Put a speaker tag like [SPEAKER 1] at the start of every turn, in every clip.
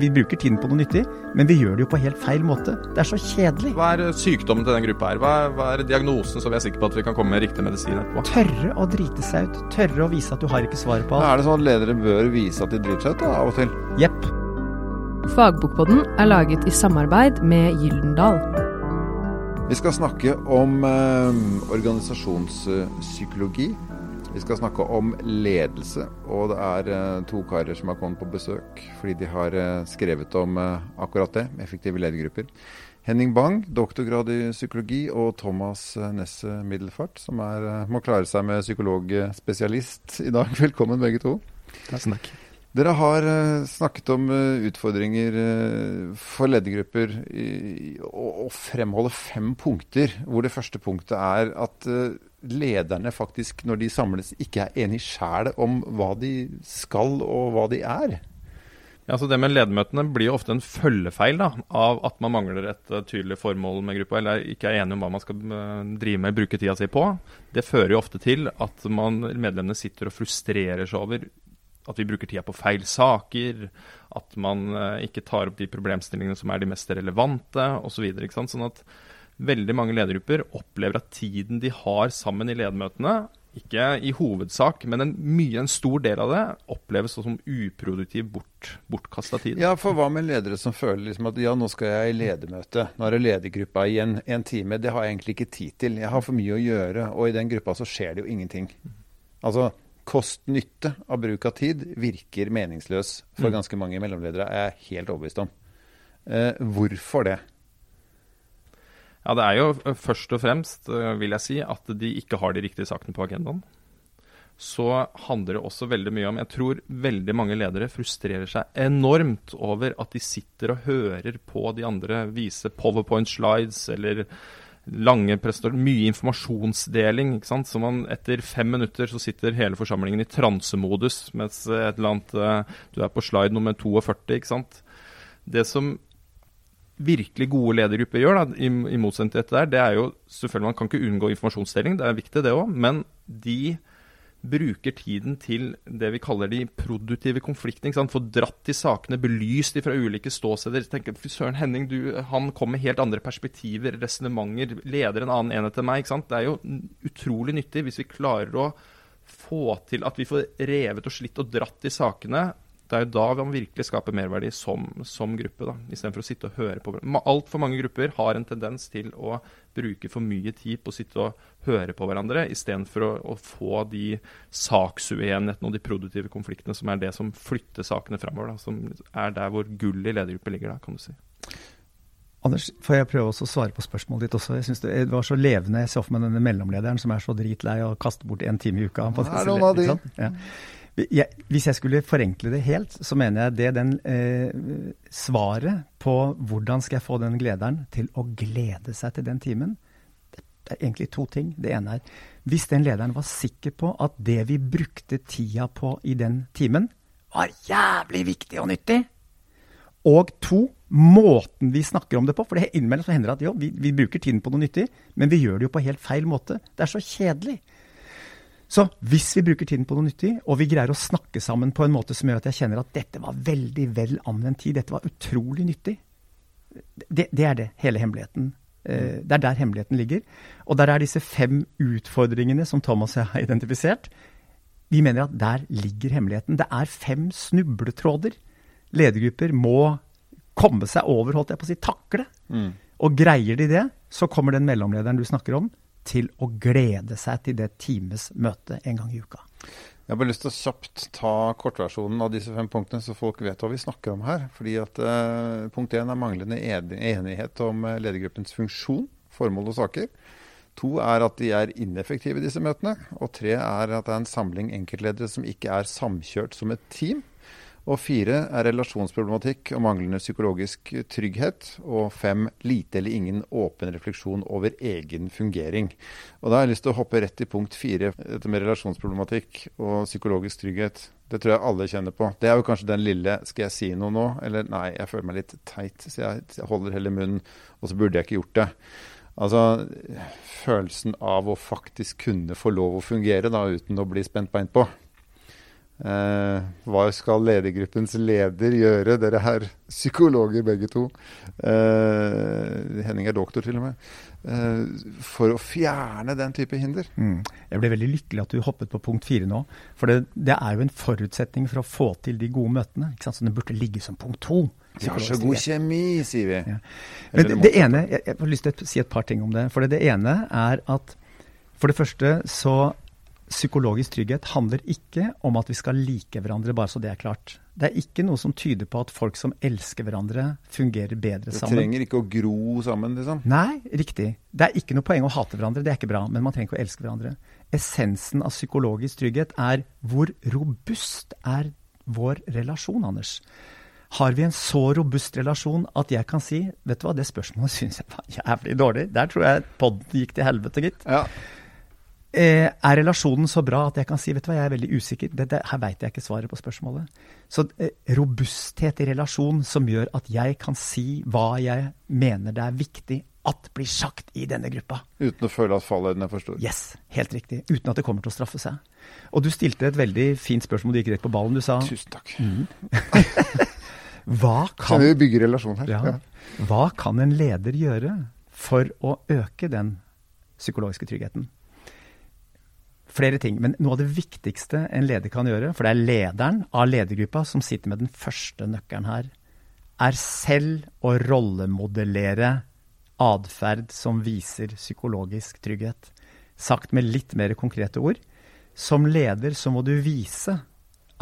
[SPEAKER 1] Vi bruker tiden på noe nyttig, men vi gjør det jo på helt feil måte. Det er så kjedelig.
[SPEAKER 2] Hva er sykdommen til den gruppa her? Hva er, hva er diagnosen, så vi er sikre på at vi kan komme med riktig medisin etterpå?
[SPEAKER 1] Tørre å drite seg ut. Tørre å vise at du har ikke svaret på alt.
[SPEAKER 3] Er det sånn at ledere bør vise at de driter seg ut da, av og til?
[SPEAKER 1] Jepp.
[SPEAKER 4] Fagbokpodden er laget i samarbeid med Gyldendal.
[SPEAKER 3] Vi skal snakke om eh, organisasjonspsykologi. Vi skal snakke om ledelse, og det er eh, to karer som har kommet på besøk fordi de har eh, skrevet om eh, akkurat det, effektive ledergrupper. Henning Bang, doktorgrad i psykologi, og Thomas Nesse Middelfart, som er, må klare seg med psykologspesialist i dag. Velkommen begge to.
[SPEAKER 1] Tusen takk.
[SPEAKER 3] Dere har snakket om utfordringer for ledergrupper og, fremholder fem punkter, hvor det første punktet er at lederne faktisk, når de samles, ikke er enige sjæl om hva de skal og hva de er.
[SPEAKER 2] Ja, så Det med ledermøtene blir jo ofte en følgefeil da, av at man mangler et eh, tydelig formål med gruppa, eller ikke er enig om hva man skal eh, drive med, bruke tida si på. Det fører jo ofte til at man, medlemmene sitter og frustrerer seg over at vi bruker tida på feil saker, at man eh, ikke tar opp de problemstillingene som er de mest relevante osv. Så sånn at veldig mange ledergrupper opplever at tiden de har sammen i ledermøtene, ikke i hovedsak, men en mye en stor del av det oppleves som uproduktiv, bort, bortkasta tid.
[SPEAKER 3] Ja, for hva med ledere som føler liksom at ja, nå skal jeg i ledermøte, nå er det ledergruppa i en time, det har jeg egentlig ikke tid til. Jeg har for mye å gjøre, og i den gruppa så skjer det jo ingenting. Altså, kost-nytte av bruk av tid virker meningsløs for
[SPEAKER 2] Mm.
[SPEAKER 3] ganske mange mellomledere, er jeg helt overbevist om. Eh, hvorfor det?
[SPEAKER 2] Ja, Det er jo først og fremst, vil jeg si, at de ikke har de riktige sakene på agendaen. Så handler det også veldig mye om Jeg tror veldig mange ledere frustrerer seg enormt over at de sitter og hører på de andre vise powerpoint slides eller lange prestasjoner, mye informasjonsdeling. ikke sant? Så man etter fem minutter så sitter hele forsamlingen i transemodus, mens et eller annet du er på slide nummer 42. ikke sant? Det som virkelig gode ledergrupper gjør, da, i, i motsetning til dette der, det er jo selvfølgelig Man kan ikke unngå informasjonsdeling, det er viktig det òg, men de bruker tiden til det vi kaller de produktive konfliktene. Få dratt de sakene, belyst de fra ulike ståsteder. Tenker, Fy søren Henning, du, han kom med helt andre perspektiver, resonnementer, leder en annen enhet enn meg. ikke sant? Det er jo utrolig nyttig hvis vi klarer å få til at vi får revet og slitt og dratt de sakene. Det er jo da man virkelig skaper merverdi som, som gruppe, da, istedenfor å sitte og høre på hverandre. Altfor mange grupper har en tendens til å bruke for mye tid på å sitte og høre på hverandre, istedenfor å, å få de saksuenighetene og de produktive konfliktene som er det som flytter sakene framover. Da, som er der hvor gullet i ledergrupper ligger, da, kan du si.
[SPEAKER 1] Anders, får jeg prøve også å svare på spørsmålet ditt også? Jeg synes det, var så levende. Jeg så for meg denne mellomlederen som er så dritlei og kaster bort en time i uka. på
[SPEAKER 3] Det er
[SPEAKER 1] disse
[SPEAKER 3] noen av de.
[SPEAKER 1] Jeg, hvis jeg skulle forenkle det helt, så mener jeg det den eh, svaret på hvordan skal jeg få den glederen til å glede seg til den timen, det er egentlig to ting. Det ene er hvis den lederen var sikker på at det vi brukte tida på i den timen, var jævlig viktig og nyttig. Og to, måten vi snakker om det på. For det innimellom hender det at jo, vi, vi bruker tiden på noe nyttig, men vi gjør det jo på helt feil måte. Det er så kjedelig. Så hvis vi bruker tiden på noe nyttig, og vi greier å snakke sammen på en måte som gjør at jeg kjenner at dette var veldig vel anvendt tid, dette var utrolig nyttig, det, det er det hele hemmeligheten. Eh, det er der hemmeligheten ligger. Og der er disse fem utfordringene som Thomas og jeg har identifisert. Vi mener at der ligger hemmeligheten. Det er fem snubletråder. Ledergrupper må komme seg over, holdt jeg på å si, takle. Og greier de det, så kommer den mellomlederen du snakker om, til å glede seg til det times møte en gang i uka.
[SPEAKER 3] Jeg har bare lyst til å kjapt ta kortversjonen av disse fem punktene, så folk vet hva vi snakker om her. Fordi at eh, Punkt én er manglende enighet om eh, ledergruppens funksjon, formål og saker. To er at de er ineffektive disse møtene. Og tre er at det er en samling enkeltledere som ikke er samkjørt som et team. Og fire er relasjonsproblematikk og manglende psykologisk trygghet. Og fem lite eller ingen åpen refleksjon over egen fungering. Og da har jeg lyst til å hoppe rett til punkt fire, dette med relasjonsproblematikk og psykologisk trygghet. Det tror jeg alle kjenner på. Det er jo kanskje den lille 'skal jeg si noe nå?' eller 'nei, jeg føler meg litt teit', så jeg holder heller munnen, og så burde jeg ikke gjort det. Altså følelsen av å faktisk kunne få lov å fungere da, uten å bli spent beint på. Eh, hva skal ledergruppens leder gjøre? Dere er psykologer begge to. Eh, Henning er doktor, til og med. Eh, for å fjerne den type hinder.
[SPEAKER 1] Mm. Jeg ble veldig lykkelig at du hoppet på punkt fire nå. For det, det, er jo en forutsetning for å få til de gode møtene. ikke sant? Så det burde ligge som punkt to.
[SPEAKER 3] Vi har så god kjemi, sier vi.
[SPEAKER 1] Ja. Men det, det ene, jeg, jeg, har lyst til å si et par ting om det. For det, det ene er at for det første så psykologisk trygghet handler ikke om at vi skal like hverandre, bare så det er klart. Det er ikke noe som tyder på at folk som elsker hverandre, fungerer bedre
[SPEAKER 3] Det
[SPEAKER 1] sammen.
[SPEAKER 3] trenger ikke å gro sammen, liksom.
[SPEAKER 1] Nei, riktig. Det er ikke noe poeng å hate hverandre, det er ikke bra. Men man trenger ikke å elske hverandre. Essensen av psykologisk trygghet er hvor robust er vår relasjon, Anders? Har vi en så robust relasjon at jeg kan si Vet du hva, det spørsmålet syns jeg var jævlig dårlig. Der tror jeg podden gikk til helvete, gitt.
[SPEAKER 3] Ja.
[SPEAKER 1] Eh, er relasjonen så bra at jeg kan si vet du hva, jeg er veldig usikker? Det, det, her veit jeg ikke svaret på spørsmålet. Så eh, robusthet i relasjon som gjør at jeg kan si hva jeg mener det er viktig at blir sagt i denne gruppa.
[SPEAKER 3] Uten å føle at fallhøyden er for stor.
[SPEAKER 1] Yes, helt riktig. Uten at det kommer til å straffe seg. Og du stilte et veldig fint spørsmål, du gikk rett på ballen. Du sa
[SPEAKER 3] Tusen takk.
[SPEAKER 1] hva kan,
[SPEAKER 3] Kjenner vi bygger relasjon her.
[SPEAKER 1] ja,
[SPEAKER 3] Ja.
[SPEAKER 1] hva kan en leder gjøre for å øke den psykologiske tryggheten? Flere ting, men noe av det viktigste en leder kan gjøre, for det er lederen av ledergruppa som sitter med den første nøkkelen her, er selv å rollemodellere atferd som viser psykologisk trygghet. Sagt med litt mer konkrete ord. Som leder så må du vise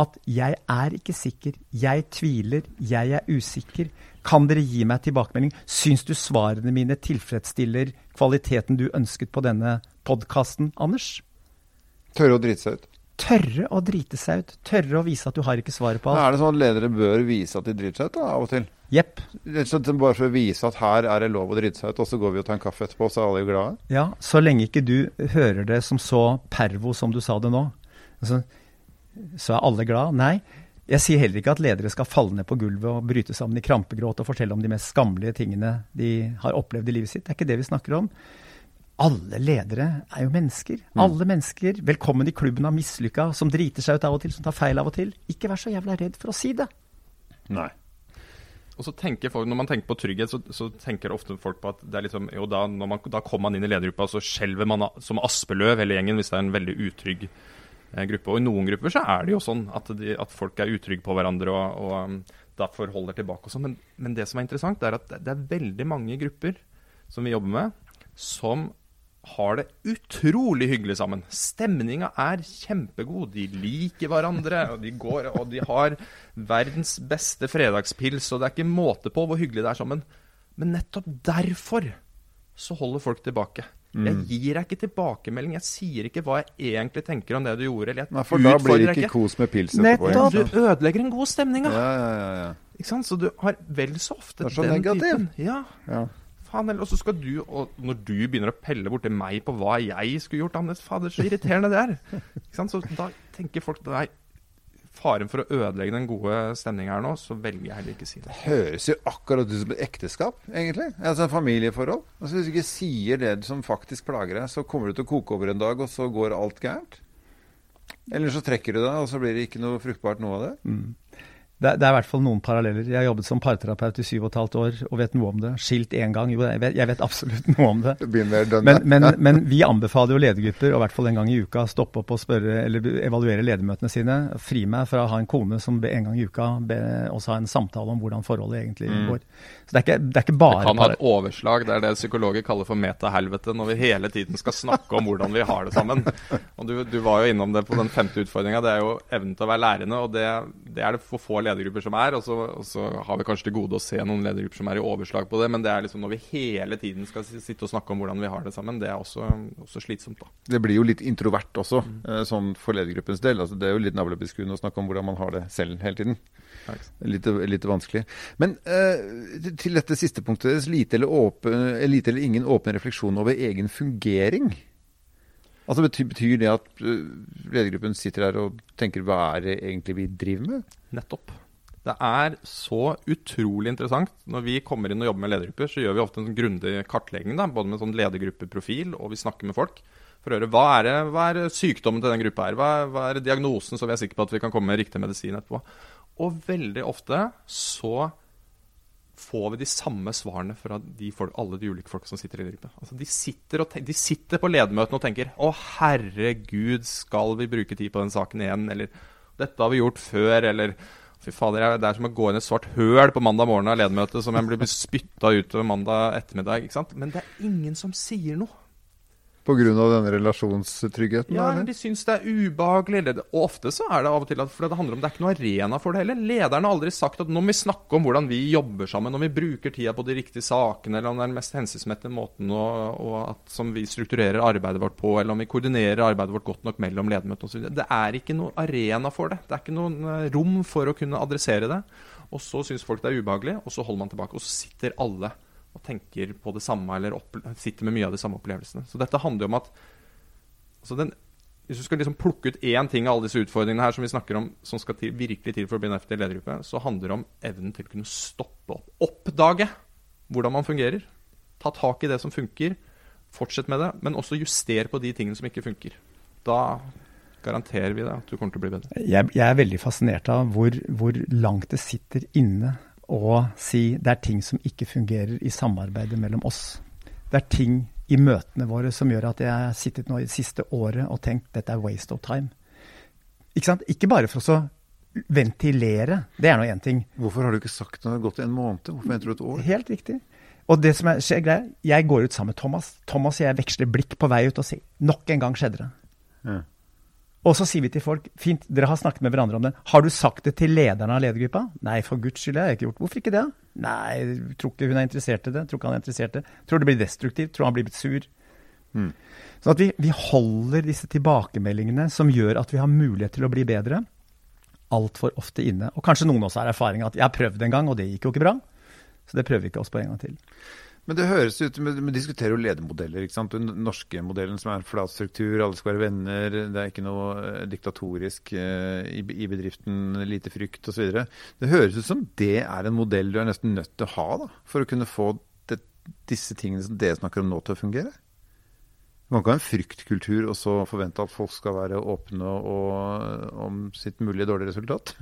[SPEAKER 1] at 'jeg er ikke sikker', 'jeg tviler', 'jeg er usikker'. Kan dere gi meg tilbakemelding? Syns du svarene mine tilfredsstiller kvaliteten du ønsket på denne podkasten, Anders?
[SPEAKER 3] Tørre å drite seg ut.
[SPEAKER 1] Tørre å drite seg ut. Tørre å vise at du har ikke svaret på alt.
[SPEAKER 3] er det sånn at ledere bør vise at de driter seg ut da, av og til?
[SPEAKER 1] Jepp.
[SPEAKER 3] Slett bare for å vise at her er det lov å drite seg ut, og så går vi og tar en kaffe etterpå, så er alle glade?
[SPEAKER 1] Ja, så lenge ikke du hører det som så pervo som du sa det nå, altså, så er alle glad. Nei. Jeg sier heller ikke at ledere skal falle ned på gulvet og bryte sammen i krampegråt og fortelle om de mest skammelige tingene de har opplevd i livet sitt. Det er ikke det vi snakker om. Alle ledere er jo mennesker. Alle mennesker. Velkommen i klubben av mislykka, som driter seg ut av og til, som tar feil av og til. Ikke vær så jævla redd for å si det.
[SPEAKER 3] Nei.
[SPEAKER 2] Og så tenker folk, Når man tenker på trygghet, så, så tenker ofte folk på at det er liksom, jo da, når man, da kommer man inn i ledergruppa, så skjelver man som aspeløv hele gjengen hvis det er en veldig utrygg eh, gruppe. Og i noen grupper så er det jo sånn at, de, at folk er utrygge på hverandre og, og um, derfor holder tilbake og sånn. Men, men det som er interessant, er at det er veldig mange grupper som vi jobber med, som har det utrolig hyggelig sammen. Stemninga er kjempegod. De liker hverandre, og de går og de har verdens beste fredagspils, og det er ikke måte på hvor hyggelig det er sammen. Men nettopp derfor så holder folk tilbake. Jeg gir deg ikke tilbakemelding. Jeg sier ikke hva jeg egentlig tenker om det du gjorde. Eller jeg
[SPEAKER 3] Nei, for da blir det ikke kos med pils etterpå.
[SPEAKER 1] Nettopp.
[SPEAKER 2] Du ødelegger en god stemning,
[SPEAKER 3] Ja, ja, ja, ja.
[SPEAKER 2] Ikke sant? Så du har vel så ofte
[SPEAKER 3] Det er så
[SPEAKER 2] den
[SPEAKER 3] negativ.
[SPEAKER 2] typen. Ja,
[SPEAKER 3] ja.
[SPEAKER 2] Faen heller. Og så skal du, og når du begynner å pelle borti meg på hva jeg skulle gjort annerledes, fader, så irriterende det er. Ikke sant? Så da tenker folk nei, faren for å ødelegge den gode stemninga her nå, så velger jeg heller ikke si det. Det
[SPEAKER 3] høres jo akkurat ut som et ekteskap, egentlig. Altså en familieforhold. Altså Hvis du ikke sier det som faktisk plager deg, så kommer du til å koke over en dag, og så går alt gærent. Eller så trekker du deg, og så blir det ikke noe fruktbart noe av det.
[SPEAKER 1] Det, det er i hvert fall noen paralleller. Jeg har jobbet som parterapeut i syv og et halvt år og vet noe om det. Skilt én gang. Jo, jeg vet, jeg vet absolutt noe om det. Men, men, men vi anbefaler jo ledergrupper, å i hvert fall en gang i uka, stoppe opp og spørre, eller evaluere ledermøtene sine. Fri meg fra å ha en kone som en gang i uka ber oss ha en samtale om hvordan forholdet egentlig går. Så det er ikke, det er ikke
[SPEAKER 2] Det kan ha et overslag. Det er det psykologer kaller for metahelvete, når vi hele tiden skal snakke om hvordan vi har det sammen. Og du, du var jo innom det på den femte utfordringa. Det er jo evnen til å være lærende, og det, det er det for få ledergrupper som er. Og så, og så har vi kanskje til gode å se noen ledergrupper som er i overslag på det, men det er liksom når vi hele tiden skal sitte og snakke om hvordan vi har det sammen, det er også, også slitsomt, da.
[SPEAKER 3] Det blir jo litt introvert også, mm. sånn for ledergruppens del. Altså, det er jo litt navlebeskuende å snakke om hvordan man har det selv hele tiden. Litt, litt vanskelig. Men uh, til dette siste punktet deres, lite eller, åpen, eh, lite eller ingen åpen refleksjon over egen fungering. Altså betyr, betyr det at ledergruppen sitter her og tenker hva er det egentlig vi driver med?
[SPEAKER 2] Nettopp. Det er så utrolig interessant. Når vi kommer inn og jobber med ledergrupper, så gjør vi ofte en sånn grundig kartlegging, da, både med sånn ledergruppeprofil og vi snakker med folk, for å høre hva er, det, hva er sykdommen til den gruppa her. Hva, hva er diagnosen, så vi er sikre på at vi kan komme med riktig medisin etterpå. Og veldig ofte så får vi de samme svarene fra de folk, alle de ulike folka som sitter i gruppa. Altså, de, sitter de sitter på ledermøtene og tenker 'Å, herregud, skal vi bruke tid på den saken igjen?' Eller 'Dette har vi gjort før', eller Fy fader, Det er som å gå inn i et svart høl på mandag morgen av ledermøtet som en blir spytta ut mandag ettermiddag. ikke sant? Men det er ingen som sier noe.
[SPEAKER 3] Pga. denne relasjonstryggheten?
[SPEAKER 2] Ja, eller? de syns det er ubehagelig. Og ofte så er det av og til at for det handler om det er ikke noe arena for det heller. Lederen har aldri sagt at nå må vi snakke om hvordan vi jobber sammen, om vi bruker tida på de riktige sakene, eller om det er den mest hensiktsmessige måten og, og at, som vi strukturerer arbeidet vårt på, eller om vi koordinerer arbeidet vårt godt nok mellom ledermøtene osv. Det er ikke noe arena for det. Det er ikke noe eh, rom for å kunne adressere det. Og så syns folk det er ubehagelig, og så holder man tilbake. Og så sitter alle og tenker på det samme eller sitter med mye av de samme opplevelsene. Så dette handler jo om at altså den, Hvis du skal liksom plukke ut én ting av alle disse utfordringene her som vi snakker om, som skal til, virkelig til for å bli en effektiv ledergruppe, så handler det om evnen til å kunne stoppe opp. Oppdage hvordan man fungerer. Ta tak i det som funker. Fortsett med det, men også juster på de tingene som ikke funker. Da garanterer vi deg at du kommer til å bli bedre.
[SPEAKER 1] Jeg, jeg er veldig fascinert av hvor, hvor langt det sitter inne og si det er ting som ikke fungerer i samarbeidet mellom oss. Det er ting i møtene våre som gjør at jeg har sittet nå i det siste året og tenkt dette er waste of time. Ikke sant? Ikke bare for å ventilere, det er nå én ting.
[SPEAKER 3] Hvorfor har du ikke sagt når det har gått en måned? Hvorfor venter du et år?
[SPEAKER 1] Helt riktig. Og det som er, skjer greia, jeg går ut sammen med Thomas. Thomas og jeg veksler blikk på vei ut og sier nok en gang skjedde det. Ja. Og så sier vi til folk fint, dere har snakket med hverandre om det. Har du sagt det til lederen av ledergruppa? Nei, for guds skyld, jeg har ikke gjort Hvorfor ikke det? Nei, tror ikke hun er interessert i det. Tror ikke han er interessert i det. Tror det blir destruktivt. Tror han blir blitt sur. Mm. Så at vi, vi, holder disse tilbakemeldingene som gjør at vi har mulighet til å bli bedre, altfor ofte inne. Og kanskje noen også har erfaring at jeg har prøvd en gang, og det gikk jo ikke bra. Så det prøver vi ikke oss på en gang til.
[SPEAKER 3] Men det høres ut Vi diskuterer jo ledermodeller. ikke sant? Den norske modellen som er flat struktur, alle skal være venner, det er ikke noe eh, diktatorisk i, i, bedriften, lite frykt osv. Det høres ut som det er en modell du er nesten nødt til å ha da, for å kunne få det, disse tingene som dere snakker om nå, til å fungere? Man kan ikke ha en fryktkultur og så forvente at folk skal være åpne og, om sitt mulige dårlige resultat.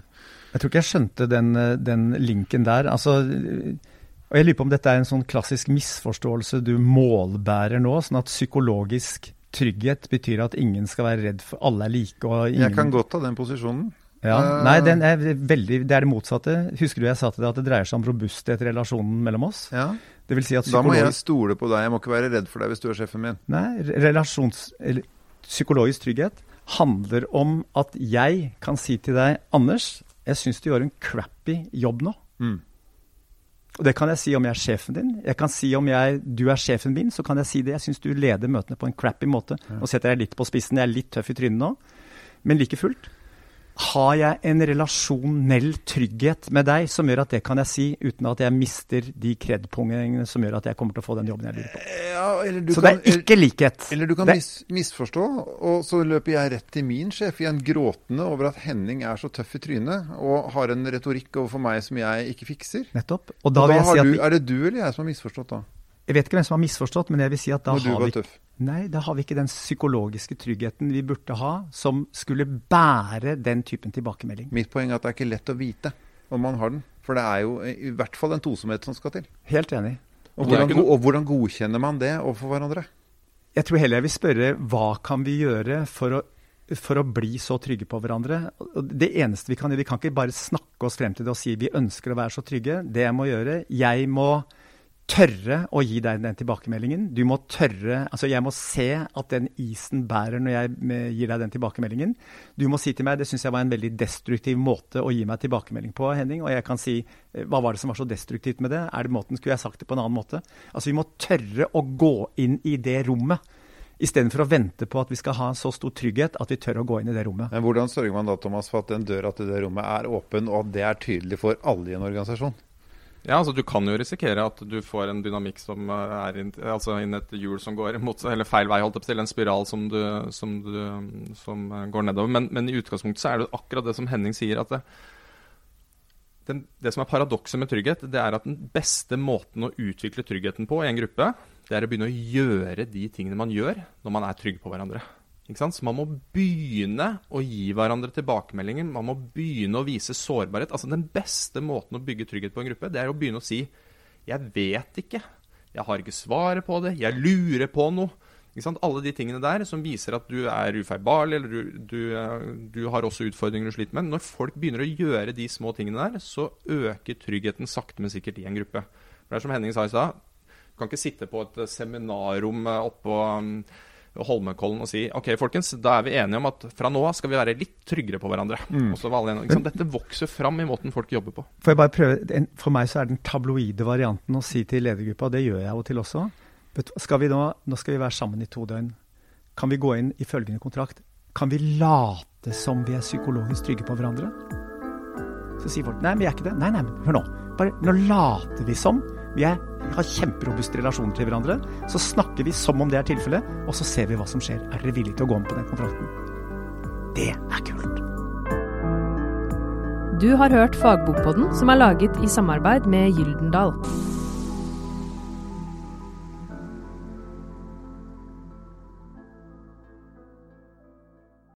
[SPEAKER 1] Jeg tror ikke jeg skjønte den, eh, den linken der. Altså og Jeg lurer på om dette er en sånn klassisk misforståelse du målbærer nå, sånn at psykologisk trygghet betyr at ingen skal være redd for alle er like. og ingen...
[SPEAKER 3] Jeg kan godt ta den posisjonen.
[SPEAKER 1] Ja. Nei, er veldig, det er det motsatte. Husker du jeg sa til deg at det dreier seg om robusthet i relasjonen mellom oss?
[SPEAKER 3] Ja.
[SPEAKER 1] Det vil si at
[SPEAKER 3] psykologisk... Da må jeg stole på deg, jeg må ikke være redd for deg hvis du er sjefen min.
[SPEAKER 1] Nei, relasjons... Eller, psykologisk trygghet handler om at jeg kan si til deg Anders, jeg syns du gjør en crappy jobb nå. Mm. Og det kan jeg si om jeg er sjefen din. Jeg kan si om jeg, du er sjefen min, så kan jeg si det. Jeg syns du leder møtene på en crappy måte. Nå setter jeg litt på spissen, jeg er litt tøff i trynet nå. Men like fullt, har jeg en relasjonell trygghet med deg som gjør at det kan jeg si uten at jeg mister de kredpoengene som gjør at jeg kommer til å få den jobben jeg lurer på.
[SPEAKER 3] Ja,
[SPEAKER 1] så det er ikke likhet.
[SPEAKER 3] Eller du kan mis, misforstå, og så løper jeg rett til min sjef igjen gråtende over at Henning er så tøff i trynet og har en retorikk overfor meg som jeg ikke fikser.
[SPEAKER 1] Nettopp.
[SPEAKER 3] Og da, og da si du, Er det du eller jeg som har misforstått da?
[SPEAKER 1] Jeg vet ikke hvem som har misforstått, men jeg vil si at da
[SPEAKER 3] Når
[SPEAKER 1] har
[SPEAKER 3] vi tøff.
[SPEAKER 1] Nei, da har vi ikke den psykologiske tryggheten vi burde ha, som skulle bære den typen tilbakemelding.
[SPEAKER 3] Mitt poeng er at det er ikke lett å vite om man har den. For det er jo i hvert fall en tosomhet som skal til.
[SPEAKER 1] Helt enig.
[SPEAKER 3] Og hvordan, og hvordan godkjenner man det overfor hverandre?
[SPEAKER 1] Jeg tror heller jeg vil spørre hva kan vi gjøre for å, for å bli så trygge på hverandre? Det eneste vi kan gjøre, vi kan ikke bare snakke oss frem til det og si vi ønsker å være så trygge. Det jeg må gjøre, jeg må tørre å gi deg den tilbakemeldingen. Du må tørre Altså, jeg må se at den isen bærer når jeg gir deg den tilbakemeldingen. Du må si til meg Det syns jeg var en veldig destruktiv måte å gi meg tilbakemelding på, Henning. Og jeg kan si eh, Hva var det som var så destruktivt med det? Er det måten Skulle jeg sagt det på en annen måte? Altså, vi må tørre å gå inn i det rommet. Istedenfor å vente på at vi skal ha så stor trygghet at vi tør å gå inn i det rommet.
[SPEAKER 3] Men Hvordan sørger man da Thomas, for at den døra til det rommet er åpen, og at det er tydelig for alle i en organisasjon?
[SPEAKER 2] Ja, altså Du kan jo risikere at du får en dynamikk som eh, er inn, altså inn et hjul som går mot, eller feil vei, holdt opp til en spiral som, du, som, du, som eh, går nedover. Men, men, i utgangspunktet så er det akkurat det som Henning sier. at det, den, det som er paradokset med trygghet, det er at den beste måten å utvikle tryggheten på i en gruppe, det er å begynne å gjøre de tingene man gjør når man er trygg på hverandre. Så man må begynne å gi hverandre tilbakemeldinger. Man må begynne å vise sårbarhet. Altså Den beste måten å bygge trygghet på en gruppe, det er å begynne å si 'Jeg vet ikke. Jeg har ikke svaret på det. Jeg lurer på noe.' Alle de tingene der som viser at du er ufeilbarlig, eller du, du, du, har også utfordringer du sliter med. Når folk begynner å gjøre de små tingene der, så øker tryggheten sakte, men sikkert i en gruppe. For det er som Henning sa i stad, du kan ikke sitte på et seminarrom oppå um, Holmenkollen og si ok, folkens, da er vi enige om at fra nå av skal vi være litt tryggere på hverandre. Mm. Liksom, Dette vokser fram i måten folk jobber på.
[SPEAKER 1] For, jeg bare prøve, for meg så er den tabloide varianten å si til ledergruppa, og det gjør jeg jo til også skal vi nå, nå skal vi være sammen i to døgn. Kan vi gå inn i følgende kontrakt? Kan vi late som vi er psykologisk trygge på hverandre? Så sier folk nei, men vi er ikke det. Nei, nei, men hør nå. Bare, nå later vi som. Vi, er, har kjemperobuste relasjoner til hverandre. Så snakker vi som om det er tilfellet, og så ser vi hva som skjer. Er dere villige til å gå med på den kontrakten? Det er kult.
[SPEAKER 4] Du har hørt Fagbokpodden, som er laget i samarbeid med Gyldendal.